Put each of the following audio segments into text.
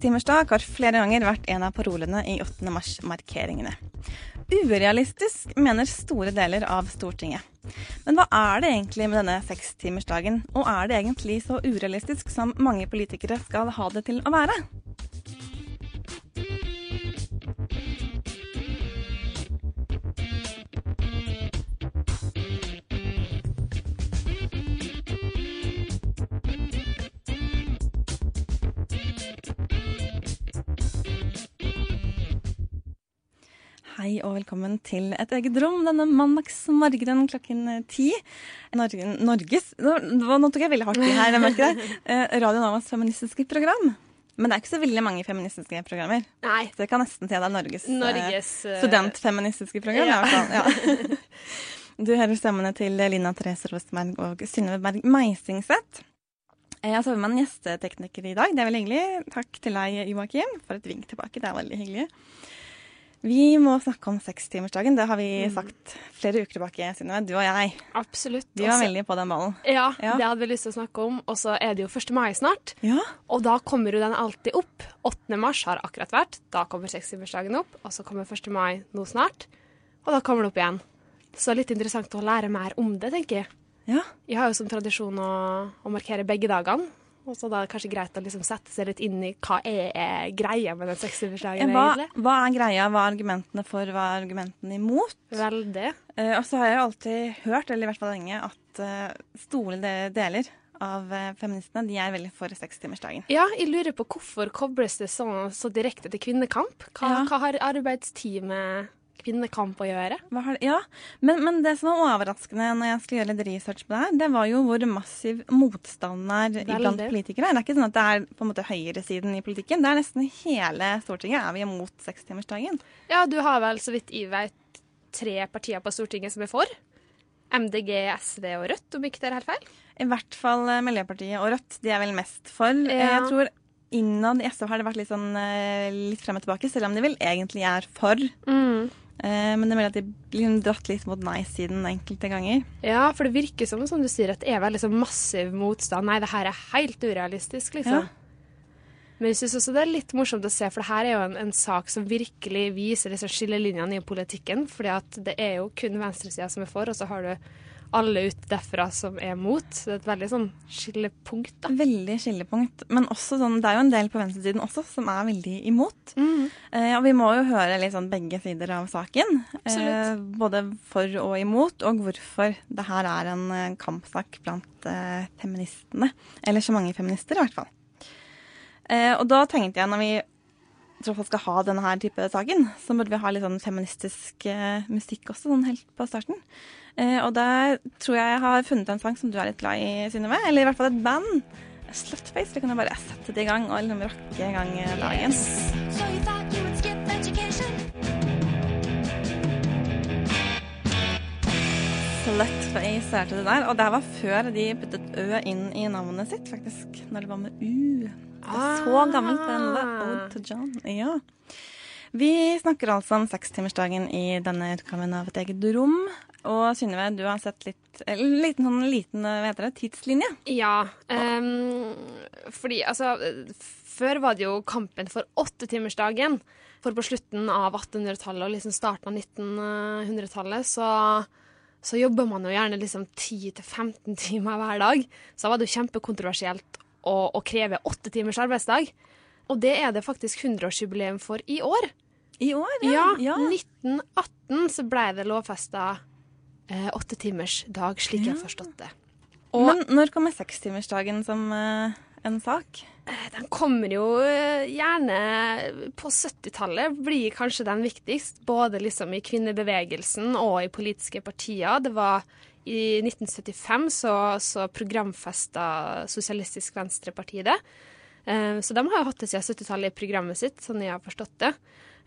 sekstimersdag har flere ganger vært en av parolene i 8. mars-markeringene. Urealistisk, mener store deler av Stortinget. Men hva er det egentlig med denne sekstimersdagen, og er det egentlig så urealistisk som mange politikere skal ha det til å være? Hei og velkommen til Et eget rom denne mandagsmorgenen klokken ti. Norge, Norges nå, tok jeg veldig hardt i her, jeg merker det. Eh, Radio Novas feministiske program. Men det er ikke så veldig mange feministiske programmer. Nei. Så jeg kan nesten si at det er Norges, eh, Norges uh, studentfeministiske program. ja. i hvert fall. Ja. Du hører stemmene til Lina Therese Rostberg og Synnøve Berg Meisingseth. Jeg har med en gjestetekniker i dag. Det er veldig hyggelig. Takk til deg, Joakim, for et vink tilbake. Det er veldig hyggelig. Vi må snakke om sekstimersdagen. Det har vi Mm. sagt flere uker tilbake, Synnøve. Du og jeg. Absolutt. Vi var veldig på den ballen. ja, Ja. det hadde vi lyst til å snakke om. Og så er det jo 1. mai snart. Ja. Og da kommer jo den alltid opp. 8. mars har akkurat vært. Da kommer sekstimersdagen opp. Og så kommer 1. mai nå snart. Og da kommer det opp igjen. Så litt interessant å lære mer om det, tenker jeg. ja. Jeg har jo som tradisjon å, å markere begge dagene. Og så da er det kanskje greit å liksom sette seg litt inn i hva er, greia med den sekstimersdagen, Hva, egentlig. hva er greia? Hva er argumentene for? Hva er argumentene imot? Veldig. Eh, og så har jeg jo alltid hørt, eller i hvert fall lenge, at eh, store deler av eh, feministene de er veldig for sekstimersdagen. Ja, jeg lurer på hvorfor kobles det så, så direkte til kvinnekamp? Hva, Ja. hva har arbeidstid med kvinnekamp å gjøre? Ja, men, men det som var overraskende når jeg skulle gjøre litt research på det her, det var jo hvor massiv motstanden er iblant Veldig. politikere. Det er ikke sånn at det er på en måte høyresiden i politikken. Det er nesten hele Stortinget er vi imot sekstimersdagen. Ja, du har vel, så vidt jeg vet, tre partier på Stortinget som er for. MDG, SV og Rødt, om ikke det er helt feil. I hvert fall eh, Miljøpartiet og Rødt. De er vel mest for. Eh, Ja. Jeg tror innad i SV har det vært litt sånn eh, litt frem og tilbake, selv om de vel egentlig er for. Mm. Eh, Men det er mulig at de liksom dratt litt mot nei-siden enkelte ganger. Ja, for det virker som, som du sier, at det er veldig sånn massiv motstand. Nei, det her er helt urealistisk, liksom. Ja. Men jeg syns også det er litt morsomt å se, for det her er jo en, en sak som virkelig viser disse skillelinjene i politikken. fordi at det er jo kun venstresida som er for, og så har du alle ut derfra som er mot. Så det er et veldig sånn skillepunkt, da. Veldig skillepunkt. Men også sånn, det er jo en del på venstresiden også som er veldig imot. Eh, og vi må jo høre litt sånn begge sider av saken. Eh, både for og imot, og hvorfor det her er en eh, kampsak blant eh, feministene. Eller så mange feminister, i hvert fall. Eh, og da tenkte jeg, når vi tross alt skal ha denne her type saken, så burde vi ha litt sånn feministisk eh, musikk også, sånn helt på starten. Eh, og der tror jeg jeg har funnet en sang som du er litt glad i, Synnøve. Eller i hvert fall et band. Slutface. du kan jo bare sette det i gang og liksom rocke i gang eh, dagen. So you you would skip education? Slutface hørte du der. Og det her var før de puttet Ø inn i navnet sitt, faktisk. Når det var med U. Det er så gammelt. Den Ode to John. Ja. Vi snakker altså om sekstimersdagen i denne utgaven av Et eget rom. Og Synnøve, du har sett litt en liten, sånn liten hva heter det, tidslinje. Ja, Um, fordi altså Før var det jo kampen for åttetimersdagen. For på slutten av 1800-tallet og liksom starten av 1900-tallet så, så jobber man jo gjerne liksom 10-15 timer hver dag. Så da var det jo kjempekontroversielt å, å kreve åtte timers arbeidsdag. Og det er det faktisk 100-årsjubileum for i år. I år, Ja, ja. 1918 så ble det lovfesta eh, åttetimersdag, slik jeg har forstått det. Og Men når kommer sekstimersdagen som eh, en sak? den kommer jo eh, gjerne på 70-tallet, blir kanskje den viktigst. Både liksom i kvinnebevegelsen og i politiske partier. Det var i 1975 så, så programfesta Sosialistisk Venstreparti det. Eh, Så de har jo hatt det siden 70-tallet i programmet sitt, sånn jeg har forstått det.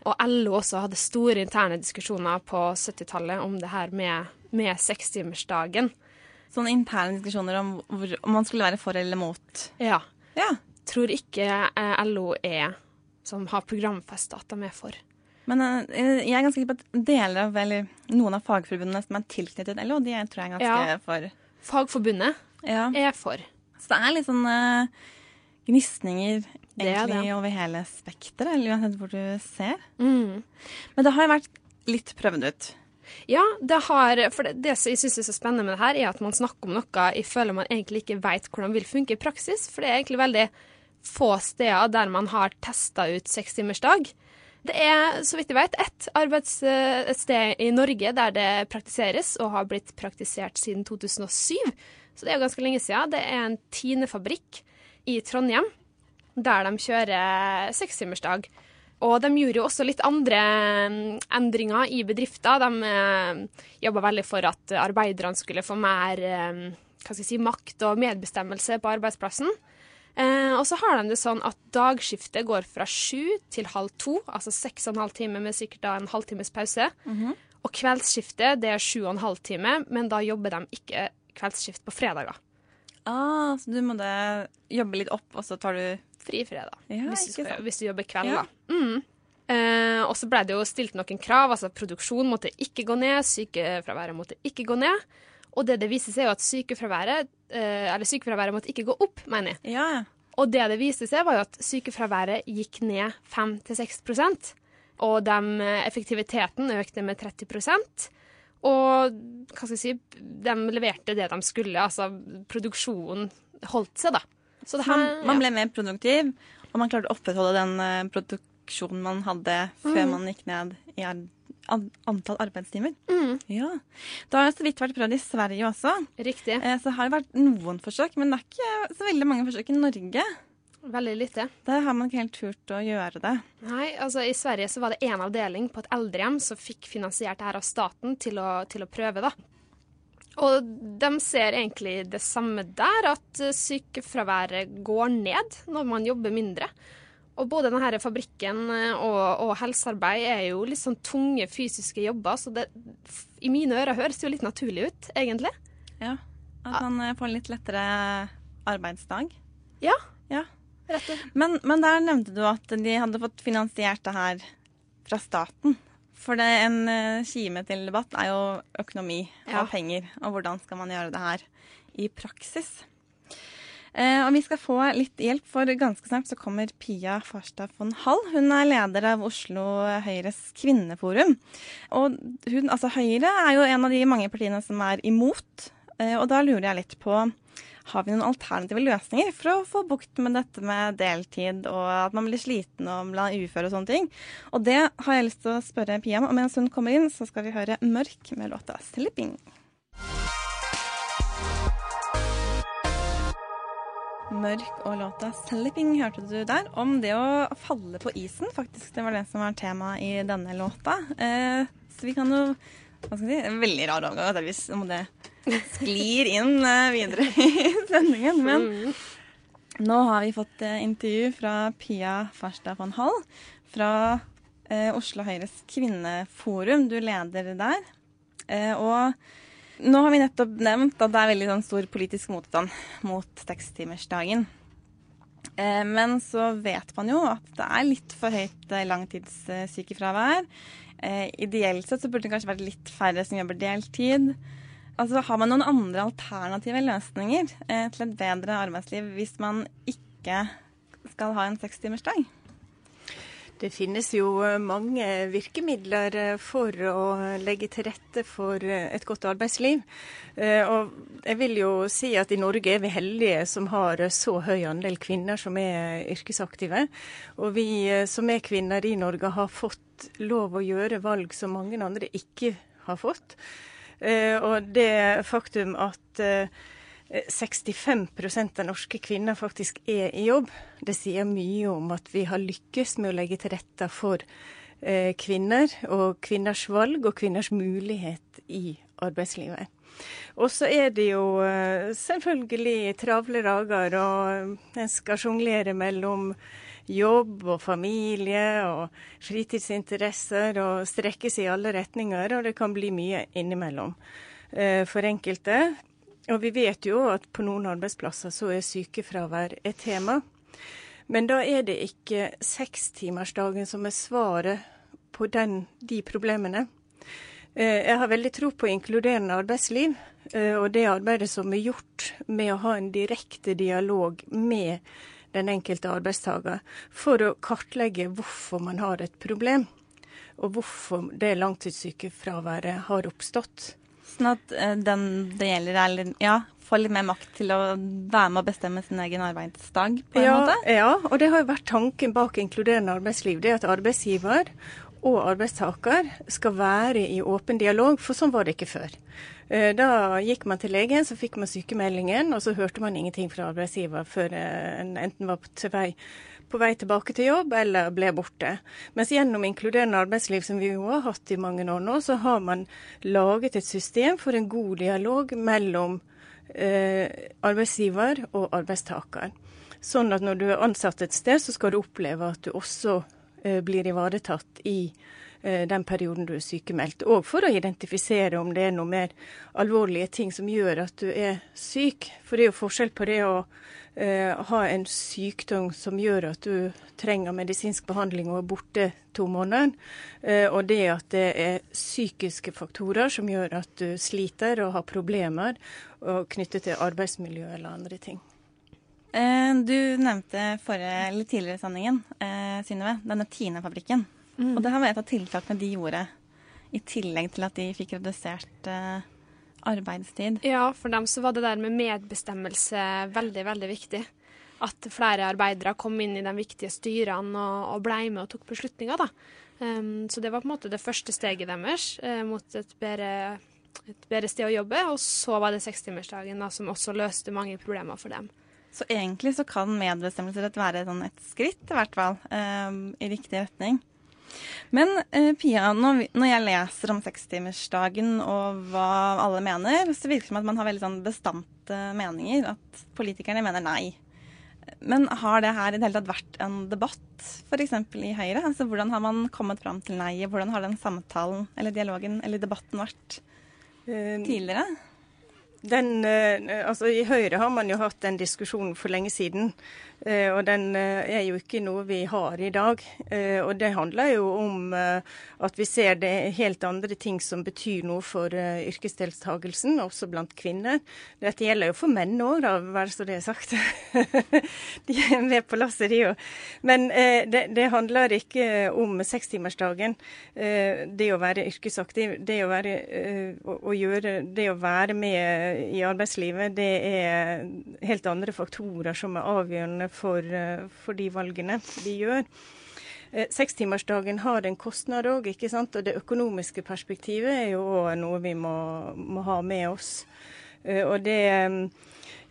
Og LO også hadde store interne diskusjoner på 70-tallet om det her med, med sekstimersdagen. Sånne interne diskusjoner om, hvor, om man skulle være for eller mot. Ja. Ja. Tror ikke eh, LO er som har programfesta at de er for. Men eh, jeg er ganske sikker på at deler av, eller noen av fagforbundene som er tilknyttet LO, de er, tror jeg er ganske Ja. for. Fagforbundet Ja. er for. Så det er litt sånn uh, gnisninger Det er egentlig det. over hele spekteret, eller uansett hvor du ser. Mm. Men det har jo vært litt prøvd ut. Ja, det har For det, det jeg syns er så spennende med det her, er at man snakker om noe jeg føler man egentlig ikke vet hvordan vil funke i praksis. For det er egentlig veldig få steder der man har testa ut sekstimersdag. Det er, så vidt jeg vet, ett arbeids, eh, et sted i Norge der det praktiseres, og har blitt praktisert siden 2007. Så det er jo ganske lenge siden. Det er en tinefabrikk i Trondheim der de kjører sekstimersdag. Og de gjorde jo også litt andre mm, endringer i bedrifter. De eh, jobba veldig for at arbeiderne skulle få mer eh, si, makt og medbestemmelse på arbeidsplassen. Eh, og så har de det sånn at dagskiftet går fra sju til halv to, altså seks og en halv time med sikkert da en halvtimes pause. Og kveldsskiftet det er sju og en halv time, men da jobber de ikke kveldsskift på fredager. Ah, så du måtte jobbe litt opp, og så tar du Fri fredag, Ja, hvis, du hvis du jobber kveld, Ja. da. Mm. Eh, og så ble det jo stilt noen krav. altså Produksjon måtte ikke gå ned, sykefraværet måtte ikke gå ned. Og det det viser seg, er jo at sykefraværet eh, eller sykefraværet måtte ikke gå opp, mener jeg. Ja, ja. Og det det viste seg, var jo at sykefraværet gikk ned 5-6 Og de, eh, effektiviteten økte med 30 Og hva skal jeg si, de leverte det de skulle. Altså produksjonen holdt seg, da. Så det her, Man, man ble mer produktiv, og man klarte å opprettholde den eh, produksjonen man hadde før man gikk ned i ar antall arbeidstimer. Mm, Ja. Det har så vidt vært prøvd i Sverige også. riktig. Eh, så har det vært noen forsøk, men det er ikke så veldig mange forsøk i Norge. Veldig lite. Der har man ikke helt turt å gjøre det. Nei, altså I Sverige så var det én avdeling på et eldrehjem som fikk finansiert det her av staten til å, til å prøve. da. Og de ser egentlig det samme der, at sykefraværet går ned når man jobber mindre. Og både denne fabrikken eh, og, og helsearbeid er jo litt sånn tunge fysiske jobber, så det i mine ører høres jo litt naturlig ut, egentlig. Ja. At man eh, får en litt lettere arbeidsdag. Ja, Ja. rett og. Men, men der nevnte du at de hadde fått finansiert det her fra staten. For det, en eh, kime til debatt er jo økonomi Ja. og penger. Og hvordan skal man gjøre det her i praksis. Eh, og vi skal få litt hjelp, for ganske snart så kommer Pia Farstad von Hall. Hun er leder av Oslo Høyres kvinneforum. Og hun, altså Høyre er jo en av de mange partiene som er imot. Eh, og da lurer jeg litt på har vi noen alternative løsninger for å få bukt med dette med deltid og at man blir sliten og blir ufør og sånne ting? Og det har jeg lyst til å spørre Pia om. Og mens hun kommer inn, så skal vi høre Mørk med låta 'Slipping'. Mørk og låta 'Slipping' hørte du der. Om det å falle på isen, faktisk. Det var det som var tema i denne låta. Eh, så vi kan jo hva skal vi si, En veldig rar overgang, vi om det sklir inn eh, videre i sendingen. Men nå har vi fått eh, intervju fra Pia Farstad von Hall fra eh, Oslo Høyres kvinneforum. Du leder der. Og nå har vi nettopp nevnt at det er veldig sånn, stor politisk motstand mot sekstimersdagen. Eh, men så vet man jo at det er litt for høyt langtidssykefravær. Eh, ideelt sett så burde det kanskje vært litt færre som jobber deltid. Altså, Har man noen andre alternative løsninger eh, til et bedre arbeidsliv hvis man ikke skal ha en sekstimersdag? Det finnes jo eh, mange virkemidler eh, for å legge til rette for eh, et godt arbeidsliv. Og jeg vil jo si at i Norge er vi heldige som har så høy andel kvinner som er yrkesaktive. Og vi som er kvinner i Norge har fått lov å gjøre valg som mange andre ikke har fått. Eh, Og det faktum at eh, 65% av norske kvinner faktisk er i jobb. Det sier mye om at vi har lykkes med å legge til rette for eh, kvinner, og kvinners valg og kvinners mulighet i arbeidslivet. Og så er det jo eh, selvfølgelig travle dager, og en skal sjonglere mellom jobb og familie og fritidsinteresser og strekkes i alle retninger, og det kan bli mye innimellom eh, for enkelte. Og vi vet jo at på noen arbeidsplasser så er sykefravær et tema. Men da er det ikke sekstimersdagen som er svaret på den, de problemene. Eh, jeg har veldig tro på inkluderende arbeidsliv, eh, og det arbeidet som er gjort med å ha en direkte dialog med den enkelte arbeidstaker for å kartlegge hvorfor man har et problem, og hvorfor det langtidssykefraværet har oppstått. Sånn at eh, den det gjelder, er ja, får litt mer makt til å være med å bestemme sin egen arbeidsdag, på en ja, måte? Ja, og det har jo vært tanken bak inkluderende arbeidsliv. Det at arbeidsgiver og arbeidstaker skal være i åpen dialog, for sånn var det ikke før. Eh, da gikk man til legen, så fikk man sykemeldingen, og så hørte man ingenting fra arbeidsgiver før eh, en enten var på vei på vei tilbake til jobb eller ble borte. Mens gjennom inkluderende arbeidsliv, som vi jo har hatt i mange år nå, så har man laget et system for en god dialog mellom eh, arbeidsgiver og arbeidstaker. Sånn at når du er ansatt et sted, så skal du oppleve at du også blir ivaretatt i eh, den perioden du er sykemeldt. Og for å identifisere om det er noe mer alvorlige ting som gjør at du er syk. For det er jo forskjell på det å eh, ha en sykdom som gjør at du trenger medisinsk behandling og er borte to måneder, eh, og det at det er psykiske faktorer som gjør at du sliter og har problemer knyttet til arbeidsmiljø eller andre ting. Eh, du nevnte forrige, eller tidligere i sendingen, eh, Synnøve, denne Tine-fabrikken. Mm. Og det var et av tiltakene de gjorde, i tillegg til at de fikk redusert eh, arbeidstid. Ja, for dem så var det der med medbestemmelse veldig, veldig viktig. At flere arbeidere kom inn i de viktige styrene og, og ble med og tok beslutninger. da. Um, så det var på en måte det første steget deres uh, mot et bedre, et bedre, sted å jobbe. Og så var det sekstimersdagen som også løste mange problemer for dem. Så egentlig så kan medbestemmelsesrett være sånn et skritt, i hvert fall, um, i riktig retning. Men uh, Pia, når, jeg leser om sekstimersdagen og hva alle mener, så virker det som at man har veldig sånn bestandte meninger. At politikerne mener nei. Men har det her i det hele tatt vært en debatt, f.eks. i Høyre? Altså Hvordan har man kommet fram til nei? Hvordan har den samtalen eller dialogen eller debatten vært tidligere? tidligere? Den, uh, altså I Høyre har man jo hatt den diskusjonen for lenge siden. Eh, og den eh, er jo ikke noe vi har i dag. Eh, og det handler jo om at vi ser det helt andre ting som betyr noe for yrkesdeltakelsen, også blant kvinner. Dette gjelder jo for menn òg, bare så det er sagt. de er med på lasset, de òg. Men det, det, handler ikke om sekstimersdagen. Det å være yrkesaktiv, det å, være, å gjøre, det å være med i arbeidslivet, det er helt andre faktorer som er avgjørende for, eh, for de valgene de gjør. Eh, sekstimersdagen har en kostnad òg, og det økonomiske perspektivet er jo noe vi må, må, ha med oss. Eh, og det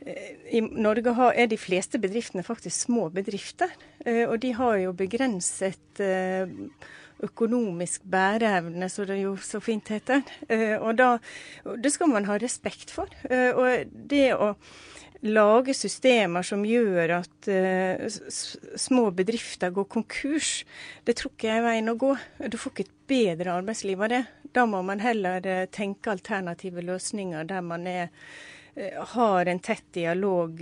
I Norge er de fleste bedriftene faktisk små bedrifter, og de har jo begrenset økonomisk bæreevne, som det jo så fint heter. Og da, det skal man ha respekt for. Og det å lage systemer som gjør at uh, små bedrifter går konkurs, det tror ikke jeg er veien å gå. Du får ikke et bedre arbeidsliv av det. Da må man heller uh, tenke alternative løsninger der man er, uh, har en tett dialog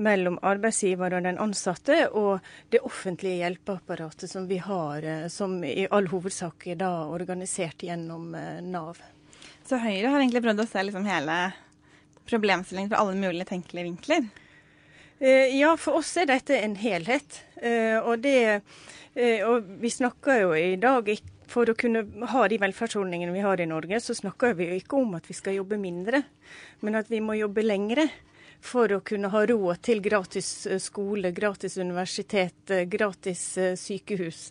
mellom arbeidsgiver og den ansatte, og det offentlige hjelpeapparatet som vi har, som i all hovedsak er da organisert gjennom Nav. Så Høyre har egentlig prøvd å se liksom hele problemstilling fra alle mulige tenkelige vinkler? Eh, ja, for oss er dette en helhet. Eh, og, det, eh, og vi snakker jo i dag for å kunne ha de velferdsordningene vi har i Norge, så snakker vi jo ikke om at vi skal jobbe mindre, men at vi må jobbe lengre for å kunne ha råd til gratis skole, gratis universitet, gratis sykehus.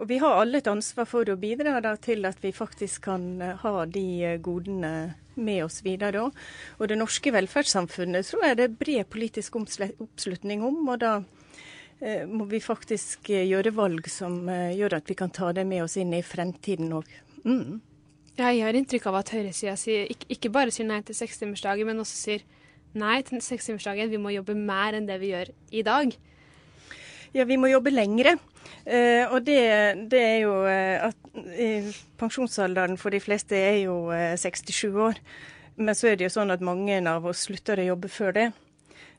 Og vi har alle et ansvar for å bidra da, til at vi faktisk kan ha de godene med oss videre òg. Og det norske velferdssamfunnet tror jeg det er bred politisk oppslutning om. og da eh, må vi faktisk eh, gjøre valg som eh, gjør at vi kan ta det med oss inn i fremtiden òg. Mm. Ja, jeg har inntrykk av at høyresida ikke, ikke bare sier nei til sekstimersdagen, men også sier nei til sekstimersdagen. Vi må jobbe mer enn det vi gjør i dag. Ja, vi må jobbe lengre. Uh, og det, det, er jo eh, at uh, pensjonsalderen for de fleste er jo 67 eh, år. Men så er det jo sånn at mange av oss slutter å jobbe før det.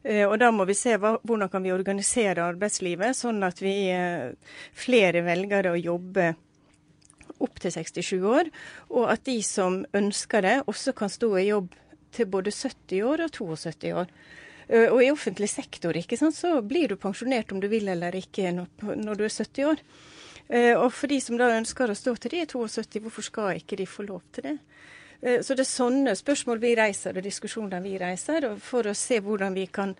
Og da må vi se hva, hvordan kan vi organisere arbeidslivet, sånn at vi flere velger å jobbe opp til 67 år, og at de som ønsker det, også kan stå i jobb til både 70 år og 72 år. Eh, og i offentlig sektor ikke sant, så blir du pensjonert om du vil eller ikke når du er 70 år. Og for de som da ønsker å stå til de er 72, hvorfor skal ikke de få lov til det? Eh, så det er sånne spørsmål vi reiser, og diskusjoner vi reiser, for å se hvordan vi kan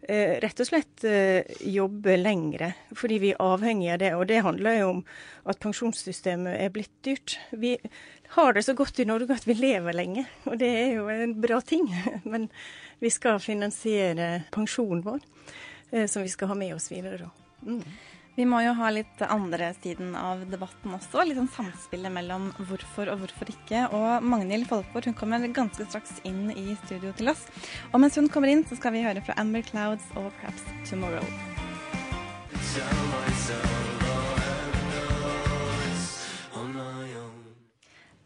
eh, rett og slett eh, jobbe lengre. Fordi vi er avhengig av det. Og det handler jo om at pensjonssystemet er blitt dyrt. Vi har det så godt i Norge at vi lever lenge, og det er jo en bra ting. Men vi skal finansiere pensjonen vår, som vi skal ha med oss videre. Mm. Vi må jo ha litt andre siden av debatten også. Litt sånn samspillet mellom hvorfor og hvorfor ikke. Og Magnhild Folkvord hun kommer ganske straks inn i studio til oss. Og mens hun kommer inn, så skal vi høre fra Amber Clouds og Perhaps Tomorrow.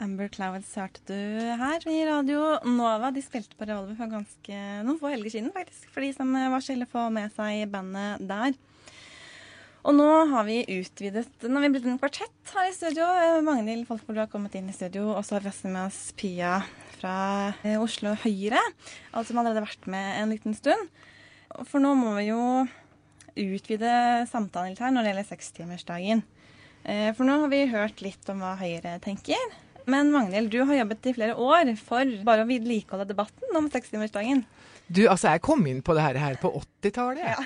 Amber Clouds hørte du her i Radio Nova. De spilte på Revolver for ganske noen få helger siden, faktisk. For de som var så heldige å få med seg bandet der. Og nå har vi utvidet Nå har vi blitt en kvartett her i studio. Magnhild Folkvold har kommet inn i studio, og så har vi med oss Pia fra eh, Oslo Høyre. Altså som allerede har vært med en liten stund. For nå må vi jo utvide samtalen litt her når det gjelder sekstimersdagen. Eh, for nå har vi hørt litt om hva Høyre tenker. Men Magnhild, du har jobbet i flere år for bare å vedlikeholde debatten om sekstimersdagen. Du, altså jeg kom inn på det her på 80-tallet. Ja.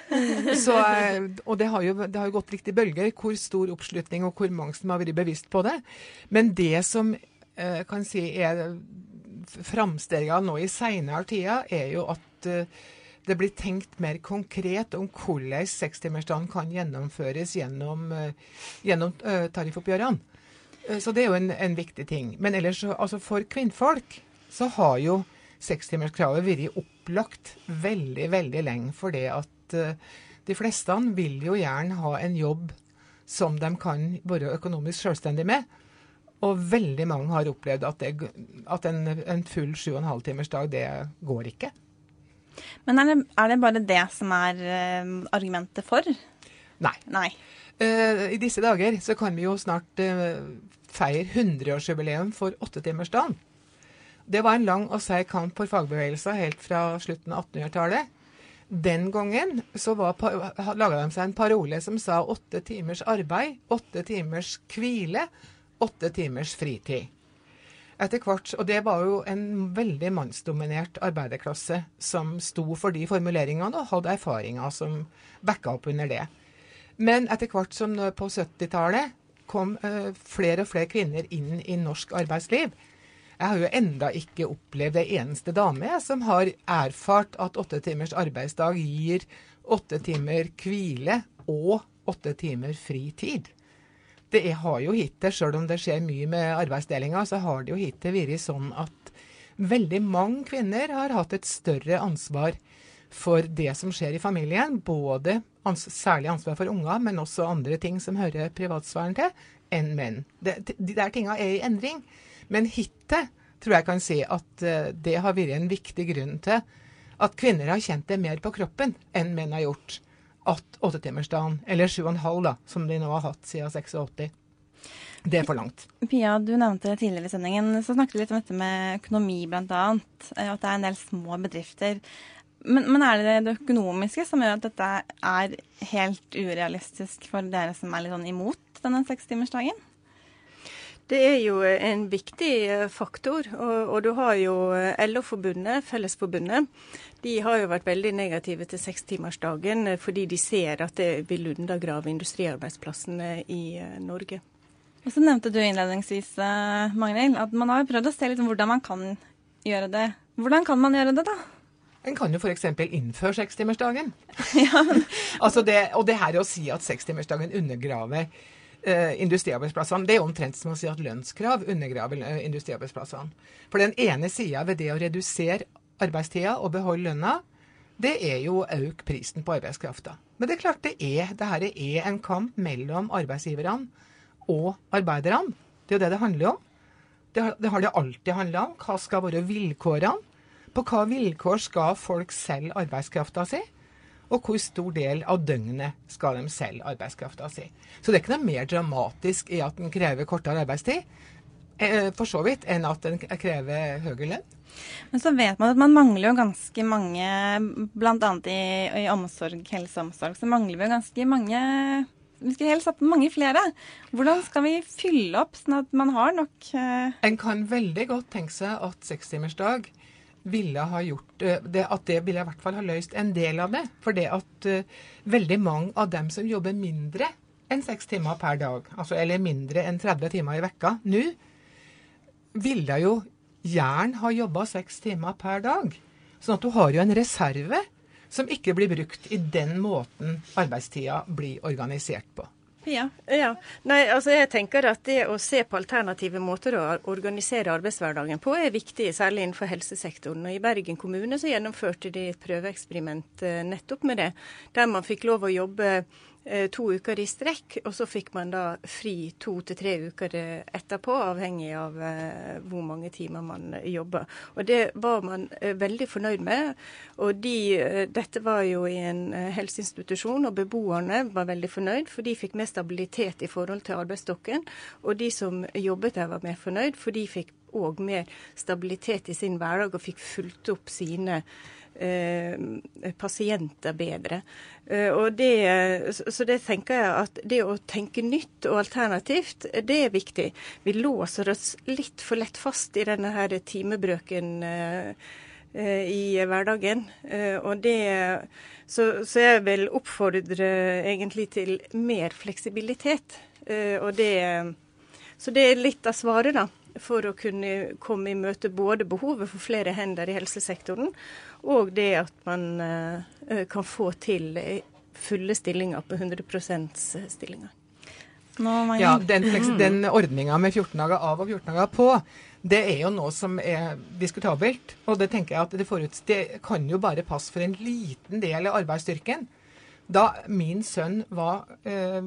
Eh, og det har, jo, det har, jo, gått litt i bølger hvor stor oppslutning og hvor mange som har vært bevisst på det. Men det som eh, kan si er framstegene nå i seinere tider, er jo at eh, det blir tenkt mer konkret om hvordan sekstimersdagen kan gjennomføres gjennom, eh, gjennom uh, tariffoppgjørene. Uh, så det er jo en, en viktig ting. Men ellers, altså for kvinnfolk, så har jo sekstimerskravet vært opplagt veldig, veldig lenge. For det at uh, de fleste vil jo gjerne ha en jobb som de kan være økonomisk selvstendig med. Og veldig mange har opplevd at, det, at en, en full 7,5 timers dag, det går ikke. Men er det, er det bare det som er uh, argumentet for? Nei. Nei. Uh, I disse dager så kan vi jo snart uh, feire 100-årsjubileum for åttetimersdagen. Det var en lang og seig kamp for fagbevegelsen helt fra slutten av 1800-tallet. Den gangen så laga de seg en parole som sa åtte timers arbeid, åtte timers hvile, åtte timers fritid. Etter hvert, og Det var jo en veldig mannsdominert arbeiderklasse som sto for de formuleringene og hadde erfaringer som backa opp under det. Men etter hvert som på 70-tallet kom uh, flere og flere kvinner inn i norsk arbeidsliv, jeg har jo enda ikke opplevd ei eneste dame som har erfart at åtte timers arbeidsdag gir åtte timer hvile og åtte timer fri tid. Det har jo hittil, sjøl om det skjer mye med arbeidsdelinga, så har det jo hittil vært sånn at veldig mange kvinner har hatt et større ansvar for det som skjer i familien. Både ans særlig ansvar for unger, men også andre ting som hører privatsfæren til, enn menn. Det, de der tinga er i endring. Men hittil tror jeg kan si at uh, det har vært en viktig grunn til at kvinner har kjent det mer på kroppen enn menn har gjort. At åttetimersdagen, eller sju og en halv, da, som de nå har hatt siden 86. Det er for langt. Pia, du nevnte tidligere i sendingen, så snakket du litt om dette med økonomi bl.a. Eh, at det er en del små bedrifter. Men, men, er det det økonomiske som gjør at dette er helt urealistisk for dere som er litt sånn imot denne sekstimersdagen? Det er jo en viktig eh, faktor. Og, og du har jo eh, LO-forbundet, Fellesforbundet. De har jo vært veldig negative til sekstimersdagen eh, fordi de ser at det vil undergrave industriarbeidsplassene i Norge. Og så nevnte du innledningsvis, Magnhild, at man har prøvd å se litt hvordan man kan gjøre det. Hvordan kan man gjøre det, da? En kan jo f.eks. innføre sekstimersdagen. ja. altså det, og det her å si at sekstimersdagen undergraver eh, industriarbeidsplassene. Det er omtrent som å si at lønnskrav undergraver eh, industriarbeidsplassene. For den ene sida ved det å redusere arbeidstida og beholde lønna, det er jo å øke prisen på arbeidskrafta. Men det er klart det er, det her er en kamp mellom arbeidsgiverne og arbeiderne. Det er jo det det handler om. Det har det, har det alltid handla om. Hva skal være vilkårene? På hva vilkår skal folk selge arbeidskrafta si? Og hvor stor del av døgnet skal de selge arbeidskrafta si? Så det er ikke noe mer dramatisk i at en krever kortere arbeidstid, eh, for så vidt, enn at en krever høyere lønn. Men så vet man at man mangler jo ganske mange, bl.a. I, i omsorg, helse og omsorg, så mangler vi jo ganske mange Vi skulle helst hatt mange flere. Hvordan skal vi fylle opp sånn at man har nok uh... En kan veldig godt tenke seg at sekstimersdag ville ha gjort eh, det, At det ville i hvert fall ha løst en del av det. For det at uh, veldig mange av dem som jobber mindre enn seks timer per dag, altså, eller mindre enn 30 timer i vekka nå, ville jo gjerne ha jobba seks timer per dag. Sånn at du har jo en reserve som ikke blir brukt i den måten arbeidstida blir organisert på. Pia? Ja. Nei, altså jeg tenker at det å se på alternative måter å organisere arbeidshverdagen på, er viktig, særlig innenfor helsesektoren. Og I Bergen kommune så gjennomførte de et prøveeksperiment eh, nettopp med det, der man fikk lov å jobbe to uker i strekk, og så fikk man da fri to til tre uker eh, etterpå, avhengig av eh, hvor mange timer man eh, jobber. Og Det var man eh, veldig fornøyd med. og de, eh, Dette var jo i en eh, helseinstitusjon, og beboerne var veldig fornøyd, for de fikk mer stabilitet i forhold til arbeidsstokken. Og de som jobbet der, var mer fornøyd, for de fikk òg mer stabilitet i sin hverdag og fikk fulgt opp sine eh, pasienter bedre. Eh, og det, så det tenker jeg at det å tenke nytt og alternativt, det er viktig. Vi låser oss litt for lett fast i denne her timebrøken eh, eh, i hverdagen. Eh, og det, så, så jeg vil oppfordre egentlig til mer fleksibilitet. Eh, og det, så det er litt av svaret, da. For å kunne komme i møte både behovet for flere hender i helsesektoren, og det at man eh, kan få til eh, fulle stillinger på 100 stillinger. Nå, Ja, Den, fleks- den ordninga med 14 dager av og 14 dager på, det er jo noe som er diskutabelt. Og det tenker jeg at det, foruts det kan jo bare passe for en liten del av arbeidsstyrken. Da min sønn var eh,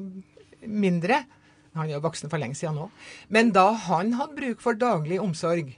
mindre Han er jo voksen for lenge siden nå. Men da han hadde bruk for daglig omsorg,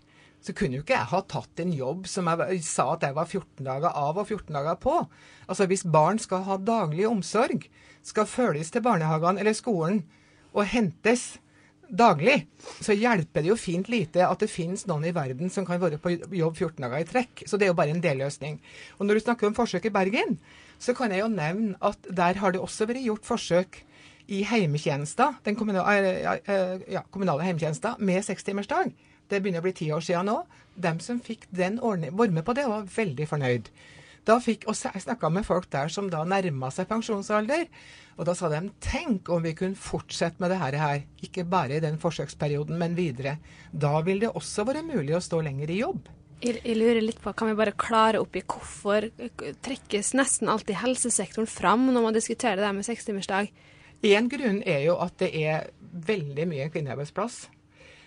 så kunne jo ikke jeg ha tatt en jobb som jeg sa at jeg var 14 dager av og 14 dager på. Altså Hvis barn skal ha daglig omsorg, skal følges til barnehagene eller skolen og hentes daglig, så hjelper det jo fint lite at det finnes noen i verden som kan være på jobb 14 dager i trekk. Så det er jo bare en delløsning. Og når du snakker om forsøk i Bergen, så kan jeg jo nevne at der har det også vært gjort forsøk i den kommunale, eh, ja, kommunale heimetjenester, med sekstimersdag. Det begynner å bli ti år siden nå. De som fikk den ordning, var med på det, var veldig fornøyd. Da fikk, og Jeg snakka med folk der som da nærma seg pensjonsalder. Og da sa de tenk om vi kunne fortsette med det her. Ikke bare i den forsøksperioden, men videre. Da vil det også være mulig å stå lenger i jobb. Jeg, jeg lurer litt på, Kan vi bare klare opp i hvorfor trekkes nesten alltid helsesektoren fram når man diskuterer det der med sekstimersdag? En grunn er jo at det er veldig mye kvinnearbeidsplass.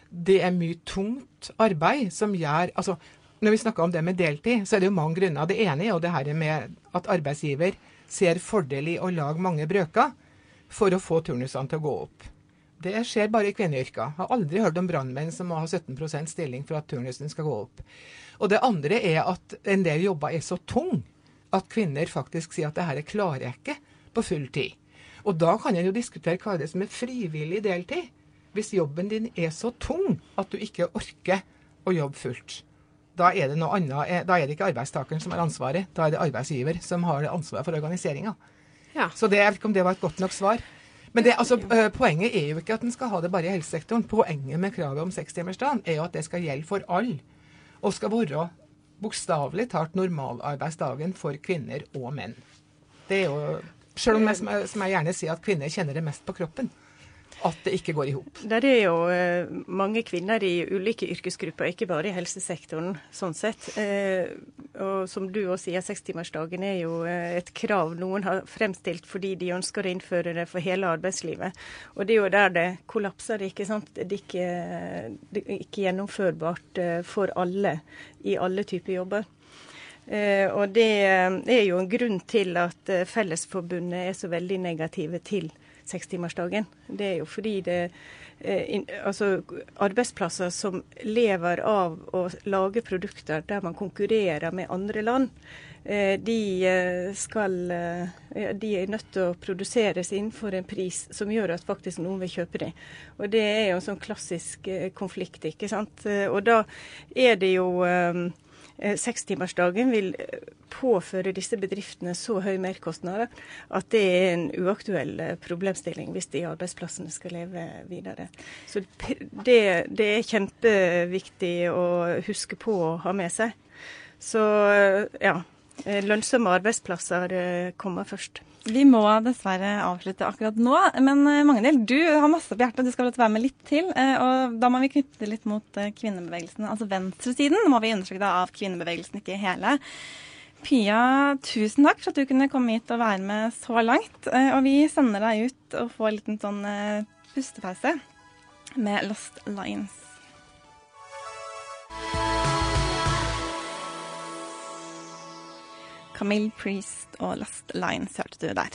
Det er mye tungt arbeid som gjør altså, Når vi snakker om det med deltid, så er det jo mange grunner. Det ene er jo det her med at arbeidsgiver ser fordel i å lage mange brøker for å få turnusene til å gå opp. Det skjer bare i kvinneyrker. Har aldri hørt om brannmenn som må ha 17% stilling for at turnusen skal gå opp. Og det andre er at en del jobber er så tung at kvinner faktisk sier at det her klarer jeg ikke på full tid. Og da kan en jo diskutere hva er det som er frivillig deltid. Hvis jobben din er så tung at du ikke orker å jobbe fullt. Da er det noe annet, eh, da er det ikke arbeidstakeren som har ansvaret, da er det arbeidsgiver som har ansvaret for organiseringa. Ja. Så det, jeg vet ikke om det var et godt nok svar. Men det, altså, eh, poenget er jo ikke at en skal ha det bare i helsesektoren. Poenget med kravet om sekstimersdagen er jo at det skal gjelde for alle. Og skal være bokstavelig talt normalarbeidsdagen for kvinner og menn. Det er jo Selv om jeg, som jeg, som jeg gjerne sier at kvinner kjenner det mest på kroppen. At det ikke går i hop. Der er jo eh, mange kvinner i ulike yrkesgrupper, ikke bare i helsesektoren, sånn sett. Eh, og som du også sier, sekstimersdagen er jo eh, et krav noen har fremstilt fordi de ønsker å innføre det for hele arbeidslivet. Og det er jo der det kollapser, ikke sant. Det er ikke, det er ikke gjennomførbart for alle i alle typer jobber. Eh, og det er jo en grunn til at eh, Fellesforbundet er så veldig negative til sekstimersdagen. Det er jo fordi det eh, altså arbeidsplasser som lever av å lage produkter der man konkurrerer med andre land, eh, de, eh, skal, eh, de er nødt til å produseres innenfor en pris som gjør at faktisk noen vil kjøpe dem. Og det er jo en sånn klassisk eh, konflikt, ikke sant. Eh, Og da er det jo eh, eh, Sekstimersdagen vil eh, påføre disse bedriftene så høye merkostnader at det er en uaktuell eh, problemstilling hvis de arbeidsplassene skal leve videre. Så det, det er kjempeviktig å huske på å ha med seg. Så eh, ja, eh, lønnsomme arbeidsplasser komme kommer først. Vi må dessverre avslutte akkurat nå, men eh, Magnhild, du har masse på hjertet. Du skal være med litt til. eh, Og da må vi knytte det litt mot eh, kvinnebevegelsen, altså venstresiden, må vi undersøke det av kvinnebevegelsen, ikke hele. Pia, tusen takk for at du kunne komme hit og være med så langt. Eh, Og vi sender deg ut og får en liten sånn eh, pustepause med Lost Lines. Camille Priest og Last Lines hørte du der.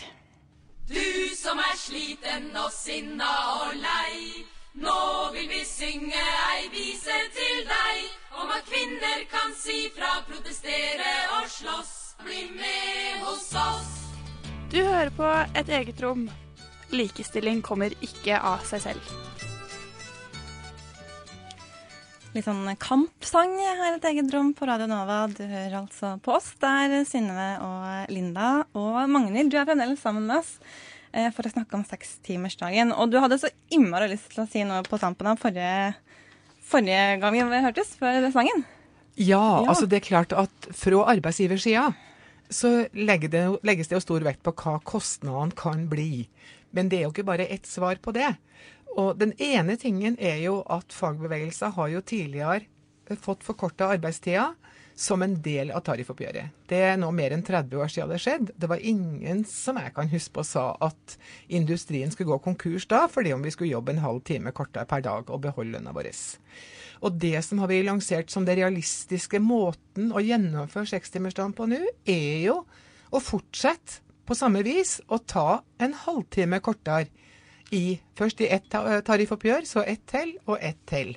Du som er sliten og sinna og lei. Nå vil vi synge ei vise til deg om at kvinner kan si fra, protestere og slåss. Bli med hos oss. Du hører på Et eget rom. Likestilling kommer ikke av seg selv. Litt sånn kampsang her i et eget rom på Radio Nova. Du hører altså på oss. Det er Synnøve og Linda og Magnhild. Du er fremdeles sammen med oss eh, for å snakke om sekstimersdagen. Og du hadde så innmari lyst til å si noe på tampen av forrige, forrige gang vi hørtes, før sangen. Ja, Ja. altså det er klart at fra arbeidsgiversida så legger det, legges det jo stor vekt på hva kostnadene kan bli. Men det er jo ikke bare ett svar på det. Og den ene tingen er jo at fagbevegelsen har jo tidligere fått forkorta arbeidstida som en del av tariffoppgjøret. Det er nå mer enn 30 år siden det skjedde. Det var ingen som jeg kan huske på sa at industrien skulle gå konkurs da, fordi om vi skulle jobbe en halv time kortere per dag og beholde lønna vår. Og det som har blitt lansert som den realistiske måten å gjennomføre sekstimersdagen på nå, er jo å fortsette på samme vis å ta en halvtime kortere i først i ett tariffoppgjør, så ett til og ett til.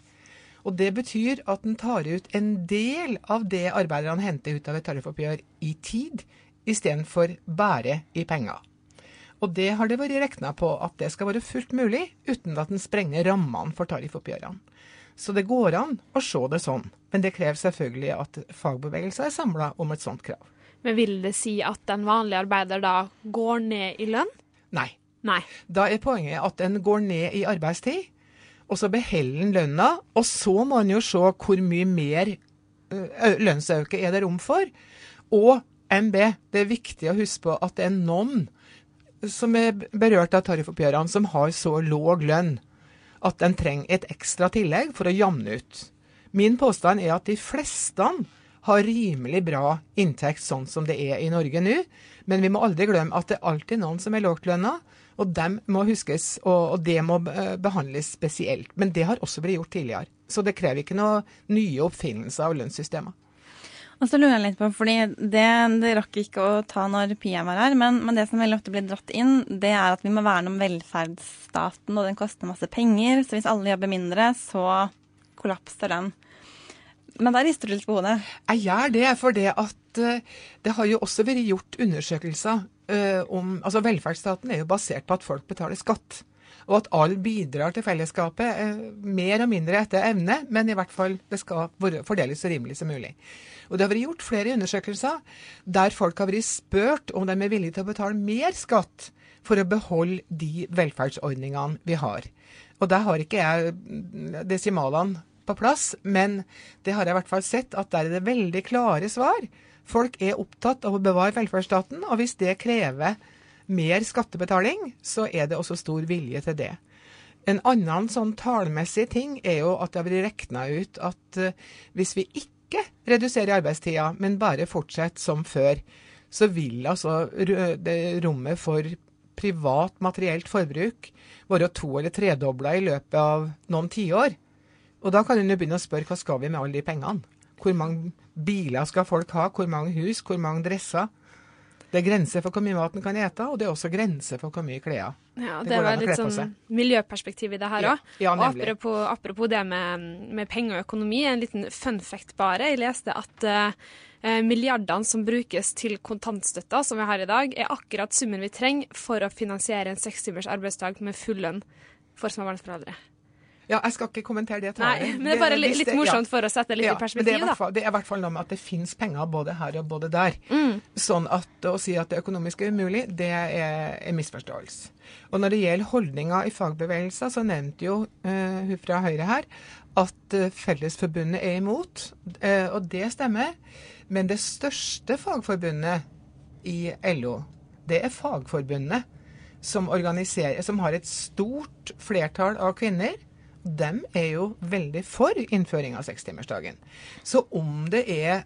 Og Det betyr at en tar ut en del av det arbeiderne henter ut av et tariffoppgjør i tid, istedenfor bare i penger. Og det har det vært regna på at det skal være fullt mulig, uten at en sprenger rammene for tariffoppgjørene. Så det går an å se det sånn, men det krever selvfølgelig at fagbevegelsen er samla om et sånt krav. Men vil det si at en vanlig arbeider da går ned i lønn? Nei. Nei. Da er poenget at en går ned i arbeidstid, og så beholder en lønna, og så må en jo se hvor mye mer lønnsøkning er det rom for. Og MB, det er viktig å huske på at det er noen som er berørt av tariffoppgjørene, som har så låg lønn at en trenger et ekstra tillegg for å jamne ut. Min påstand er at de fleste har rimelig bra inntekt sånn som det er i Norge nå, men vi må aldri glemme at det er alltid noen som er lavtlønna, og dem må huskes, og, og det må eh, behandles spesielt. Men det har også blitt gjort tidligere. Så det krever ikke noen nye oppfinnelser av lønnssystemer. Og så lurer jeg litt på, fordi det, det rakk ikke å ta når Pia var her, men, men det som veldig ofte blir dratt inn, det er at vi må verne om velferdsstaten, og den koster masse penger. Så hvis alle jobber mindre, så kollapser den. Men der rister du litt på hodet. Jeg gjør det, for det at eh, det har jo også vært gjort undersøkelser eh, om Altså velferdsstaten er jo basert på at folk betaler skatt. Og at alle bidrar til fellesskapet, eh, mer og mindre etter evne, men i hvert fall det skal fordeles så rimelig som mulig. Og det har vært gjort flere undersøkelser der folk har vært spurt om de er villige til å betale mer skatt for å beholde de velferdsordningene vi har. Og der har ikke jeg mm, desimalene på plass, men det har jeg i hvert fall sett at der er det veldig klare svar. Folk er opptatt av å bevare velferdsstaten, og hvis det krever mer skattebetaling, så er det også stor vilje til det. En annen sånn tallmessig ting er jo at det har blitt regna ut at eh, hvis vi ikke reduserer arbeidstida, men bare fortsetter som før, så vil altså rommet for privat materielt forbruk være to- eller tredobla i løpet av noen tiår. Og da kan en jo begynne å spørre hva skal vi med alle de pengene? Hvor mange biler skal folk ha? Hvor mange hus? Hvor mange dresser? Det er grenser for hvor mye mat en kan ete, og det er også grenser for hvor mye klær. Ja, Det det var litt sånn miljøperspektiv i det her Ja, òg. ja, og nemlig. apropos, apropos det med, med penger og økonomi, en liten fun fact bare. Jeg leste at eh, milliardene som brukes til kontantstøtta, som vi har i dag, er akkurat summen vi trenger for å finansiere en sekstimers arbeidsdag med full lønn for småbarnsforeldre. Ja, jeg skal ikke kommentere det. Nei, men det er bare litt, litt morsomt for å sette det litt Ja, i men det er, perspektiv, fall, det er i hvert fall noe med at det finnes penger både her og både der. Mm. Sånn at å si at det økonomiske er umulig, det er en misforståelse. Og når det gjelder holdninger i fagbevegelser, så nevnte jo uh, hun fra Høyre her at eh, Fellesforbundet er imot, uh, og det stemmer. Men det største fagforbundet i LO, det er Fagforbundet, som, som har et stort flertall av kvinner. De er jo veldig for innføring av sekstimersdagen. Så om det er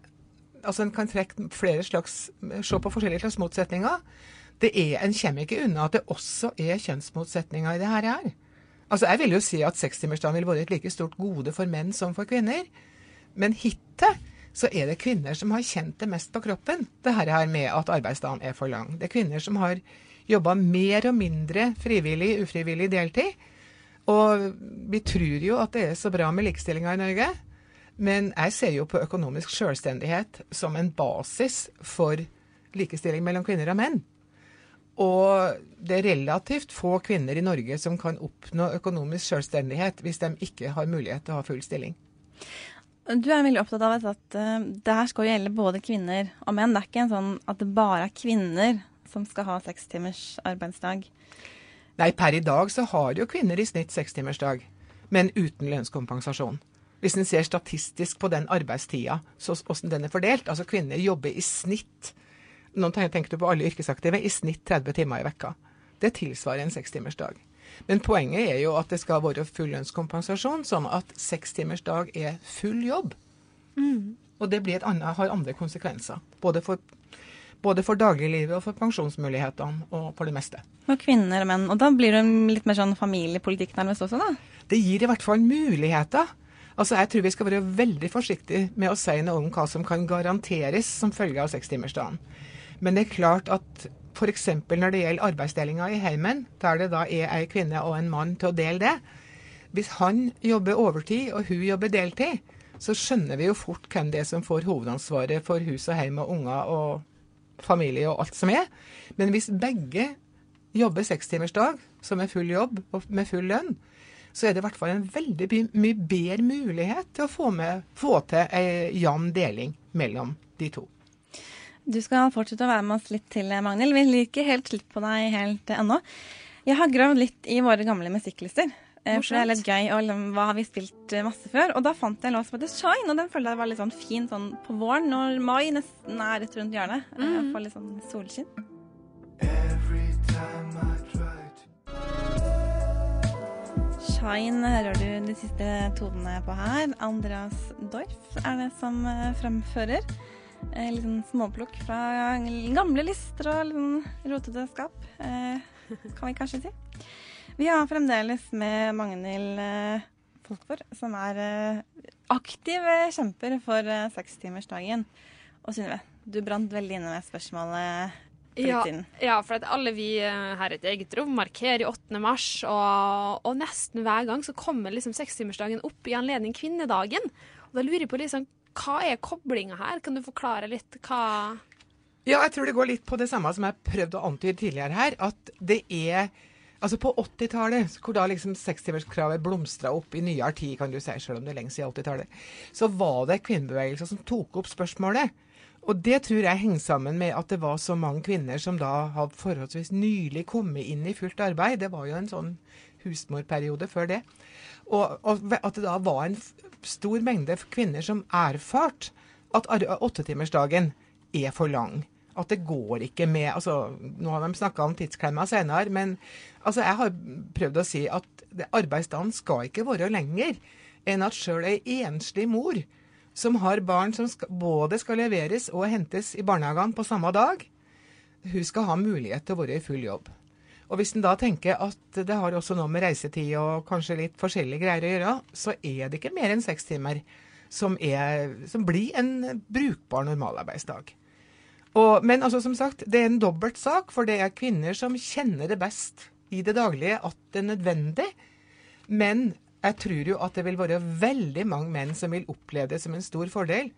altså En kan trekke flere slags, se på forskjellige slags motsetninger. Det er, En kommer ikke unna at det også er kjønnsmotsetninger i det her. Altså, Jeg vil jo si at sekstimersdagen vil være et like stort gode for menn som for kvinner. Men hittil så er det kvinner som har kjent det mest på kroppen, det her med at arbeidsdagen er for lang. Det er kvinner som har jobba mer og mindre frivillig, ufrivillig deltid. Og vi tror jo at det er så bra med likestillinga i Norge. Men jeg ser jo på økonomisk selvstendighet som en basis for likestilling mellom kvinner og menn. Og det er relativt få kvinner i Norge som kan oppnå økonomisk selvstendighet hvis de ikke har mulighet til å ha full stilling. Du er veldig opptatt av at uh, det her skal gjelde både kvinner og menn. Det er ikke en sånn at det bare er kvinner som skal ha seks timers arbeidsdag. Nei, per i dag så har jo kvinner i snitt sekstimersdag, men uten lønnskompensasjon. Hvis en ser statistisk på den arbeidstida, så hvordan den er fordelt. Altså kvinner jobber i snitt nå tenker du på alle yrkesaktive, i snitt 30 timer i vekka. Det tilsvarer en sekstimersdag. Men poenget er jo at det skal være full lønnskompensasjon, sånn at sekstimersdag er full jobb. Og det annet, har andre konsekvenser. Både for, både for dagliglivet og for pensjonsmulighetene, og for det meste. For kvinner og menn. Og da blir det litt mer sånn familiepolitikk nærmest også, da? Det gir i hvert fall muligheter. Altså, Jeg tror vi skal være veldig forsiktige med å si noe om hva som kan garanteres som følge av sekstimersdagen. Men det er klart at f.eks. når det gjelder arbeidsdelinga i heimen, der det da er ei kvinne og en mann til å dele det Hvis han jobber overtid og hun jobber deltid, så skjønner vi jo fort hvem det er som får hovedansvaret for hus og heim og unger og familie og alt som er. Men hvis begge jobber sekstimersdag, som er full jobb og med full lønn, så er det i hvert fall en veldig mye bedre mulighet til å få, med, få til ei jevn deling mellom de to. Du skal fortsette å være med oss litt til, Magnhild. Vi liker helt slutt på deg helt ennå. Jeg har gravd litt i våre gamle musikklister. Eh, For det er litt gøy, og liksom, hva har vi spilt eh, masse før? Og da fant jeg en låt som heter Shine, og den følte jeg var litt sånn fin sånn på våren, når mai nesten er rett rundt hjørnet. Mm. Jeg får litt sånn solskinn. Shine hører du de siste tonene på her. Andreas Dorf er det som eh, fremfører. Eh, litt sånn småplukk fra gamle lister og litt sånn rotete skap, eh, kan vi kanskje si. Vi har fremdeles med Magnhild eh, Folkvord, som er eh, aktiv eh, kjemper for sekstimersdagen. Og Synnøve, du brant veldig inne med spørsmålet Ja, ja, for at alle vi her i et eget rom markerer 8. mars, og, og nesten hver gang så kommer liksom sekstimersdagen opp i anledning kvinnedagen. Og da lurer jeg på liksom, hva er koblinga her? Kan du forklare litt hva Ja, jeg tror det går litt på det samme som jeg prøvde å antyde tidligere her. At det er Altså På 80-tallet, hvor da liksom sekstimerskravet blomstra opp i nyere tid, kan du si, selv om det er lenge siden 80-tallet, så var det kvinnebevegelser som tok opp spørsmålet. Og det tror jeg henger sammen med at det var så mange kvinner som da hadde forholdsvis nylig kommet inn i fullt arbeid. Det var jo en sånn husmorperiode før det. Og, og at det da var en stor mengde kvinner som erfarte at åttetimersdagen er for lang. At det går ikke med altså, Nå har de snakka om tidsklemma senere, men altså, jeg har prøvd å si at arbeidsdagen skal ikke være lenger enn at sjøl ei enslig mor som har barn som skal, både skal leveres og hentes i barnehagene på samme dag, hun skal ha mulighet til å være i full jobb. Og hvis en da tenker at det har også noe med reisetid og kanskje litt forskjellige greier å gjøre, så er det ikke mer enn seks timer som, er, som blir en brukbar normalarbeidsdag. Og, men altså, som sagt, det er en dobbelt sak, for det er kvinner som kjenner det best i det daglige at det er nødvendig. Men jeg tror jo at det vil være veldig mange menn som vil oppleve det som en stor fordel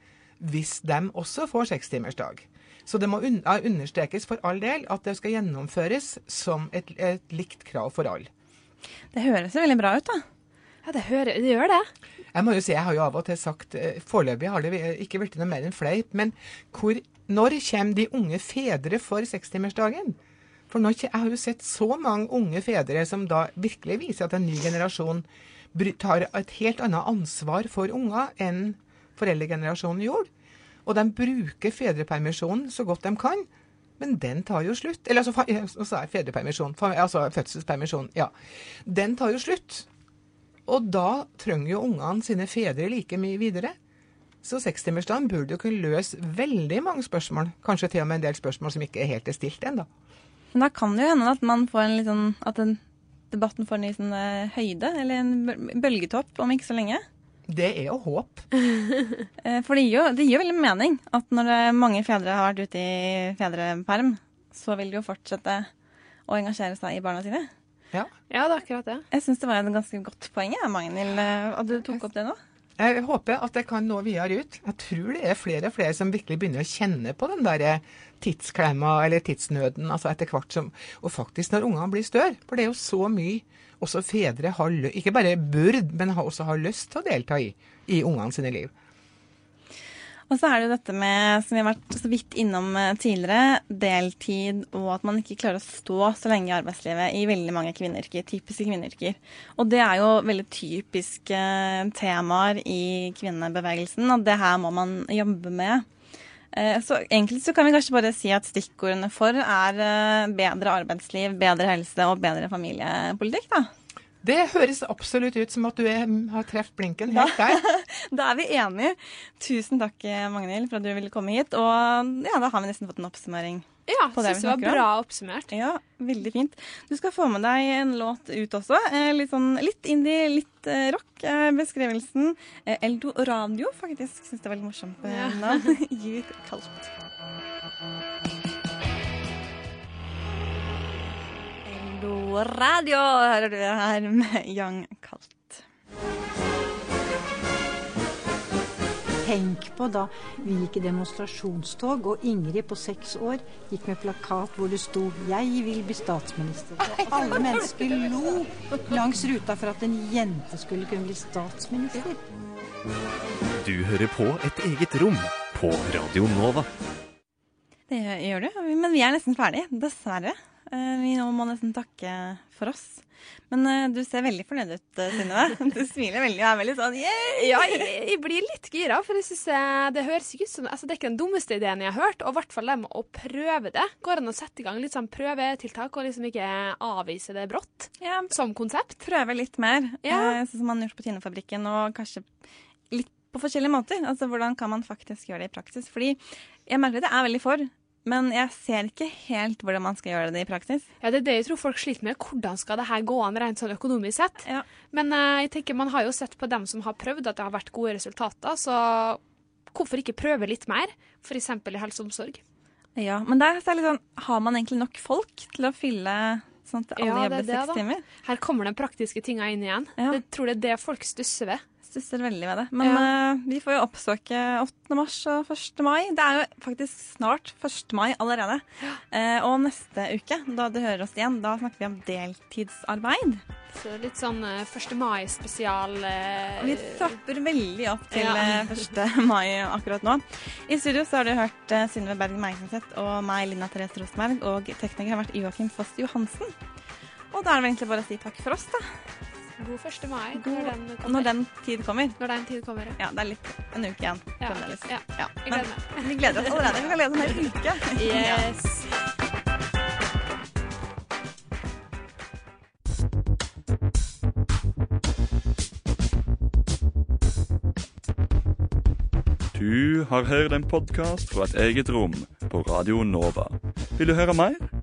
hvis de også får sekstimersdag. Så det må un understrekes for all del at det skal gjennomføres som et, et likt krav for alle. Det høres veldig bra ut, da. Ja, det, hører, det gjør det. Jeg må jo si, jeg har jo av og til sagt eh, Foreløpig har det ikke blitt noe mer enn fleip, men hvor, når kommer de unge fedre for sekstimersdagen? For nå, jeg har jo sett så mange unge fedre som da virkelig viser at en ny generasjon tar et helt annet ansvar for unger enn foreldregenerasjonen gjorde. Og de bruker fedrepermisjonen så godt de kan. Men den tar jo slutt. Eller altså, så er fedrepermisjon, altså fødselspermisjon. Ja. Den tar jo slutt. Og da trenger jo ungene sine fedre like mye videre. Så sekstimersdagen burde jo kunne løse veldig mange spørsmål. Kanskje til og med en del spørsmål som ikke er helt er stilt ennå. Men da kan det jo hende at man får en litt sånn At den debatten får en ny sånn eh, høyde, eller en bølgetopp om ikke så lenge. Det er jo håp. Eh, for det gir, det gir veldig mening at når mange fedre har vært ute i fedreperm, så vil de jo fortsette å engasjere seg i barna sine. Ja, ja det er akkurat det. Jeg syns det var et ganske godt poeng, Magnhild, eh, at du tok opp det nå. Jeg håper at det kan nå videre ut. Jeg tror det er flere og flere som virkelig begynner å kjenne på den der eh, tidsklemma eller tidsnøden altså etter hvert som Og faktisk når ungene blir større. For det er jo så mye også fedre har, ikke bare burde, men også har lyst til å delta i i ungene sine liv. Og så er det jo dette med, som vi har vært så vidt innom eh, tidligere, deltid og at man ikke klarer å stå så lenge i arbeidslivet i veldig mange kvinneyrker, typiske kvinneyrker. Og det er jo veldig typiske temaer i kvinnebevegelsen, og det her må man jobbe med. Eh, så egentlig så kan vi kanskje bare si at stikkordene for er eh, bedre arbeidsliv, bedre helse og bedre familiepolitikk, da. Det høres absolutt ut som at du er, har truffet blinken helt der. da er vi enige. Tusen takk, Magnhild, for at du ville komme hit. Og ja, da har vi nesten fått en oppsummering. Ja, syns det var bra oppsummert. Ja, veldig fint. Du skal få med deg en låt ut også. Eh, litt, sånn, litt indie, litt uh, rock. Beskrivelsen uh, Eldo Radio, faktisk. Syns det er veldig morsomt ja. navn. Youth Cult. Oslo Radio hører du her med Young Kalt. Tenk på da vi gikk i demonstrasjonstog, og Ingrid på seks år gikk med plakat hvor det sto 'Jeg vil bli statsminister'. Og alle mennesker lo langs ruta for at en jente skulle kunne bli statsminister. Du hører på Et eget rom på Radio Nova. Det gjør du, men vi er nesten ferdig, dessverre. Eh, vi nå må nesten takke for oss. Men uh, du ser veldig fornøyd ut, uh, Synnøve. Du smiler veldig og er veldig sånn yeah! Ja, jeg, jeg, blir litt gira, for jeg synes det høres ikke ut som altså, Det er ikke den dummeste ideen jeg har hørt, og i hvert fall det med å prøve det. Går an å sette i gang litt sånn prøvetiltak, og liksom ikke avvise det brått ja. som konsept? Prøve litt mer, ja. sånn som man har gjort på Tinefabrikken, og kanskje litt på forskjellige måter. Altså hvordan kan man faktisk gjøre det i praksis? Fordi jeg merker at jeg er veldig for men jeg ser ikke helt hvordan man skal gjøre det i praksis. Ja, Det er det jeg tror folk sliter med. Hvordan skal det her gå an rent sånn økonomisk sett? Ja. Men uh, jeg tenker man har jo sett på dem som har prøvd at det har vært gode resultater, så hvorfor ikke prøve litt mer? F.eks. i helse og omsorg. Ja, men der er det sånn, har man egentlig nok folk til å fylle sånn at alle ja, jobber seks timer? Her kommer de praktiske tinga inn igjen. Ja. Jeg tror det er det folk stusser ved stusser veldig ved det. Men ja. uh, vi får jo oppsøke 8. mars og 1. mai. Det er jo faktisk snart 1. mai allerede. Ja. Uh, og neste uke, da du hører oss igjen, da snakker vi om deltidsarbeid. Så litt sånn uh, eh, 1. mai-spesial. vi trapper veldig opp til ja. 1. mai akkurat nå. I studio så har du hørt Synnøve Berg Meisenseth og meg, Lina Therese Rosenberg, og tekniker har vært Joakim Foss Johansen. Og da er det vel egentlig bare å si takk for oss, da. God 1. mai. God, når, den når, den tid kommer. Når den tid kommer. Ja, det er litt en uke igjen. Ja, ja. ja. Jeg gleder meg. Vi gleder oss allerede. Vi kan lede en hel uke. Yes. Du har hørt en podkast fra et eget rom på Radio Nova. Vil du høre mer?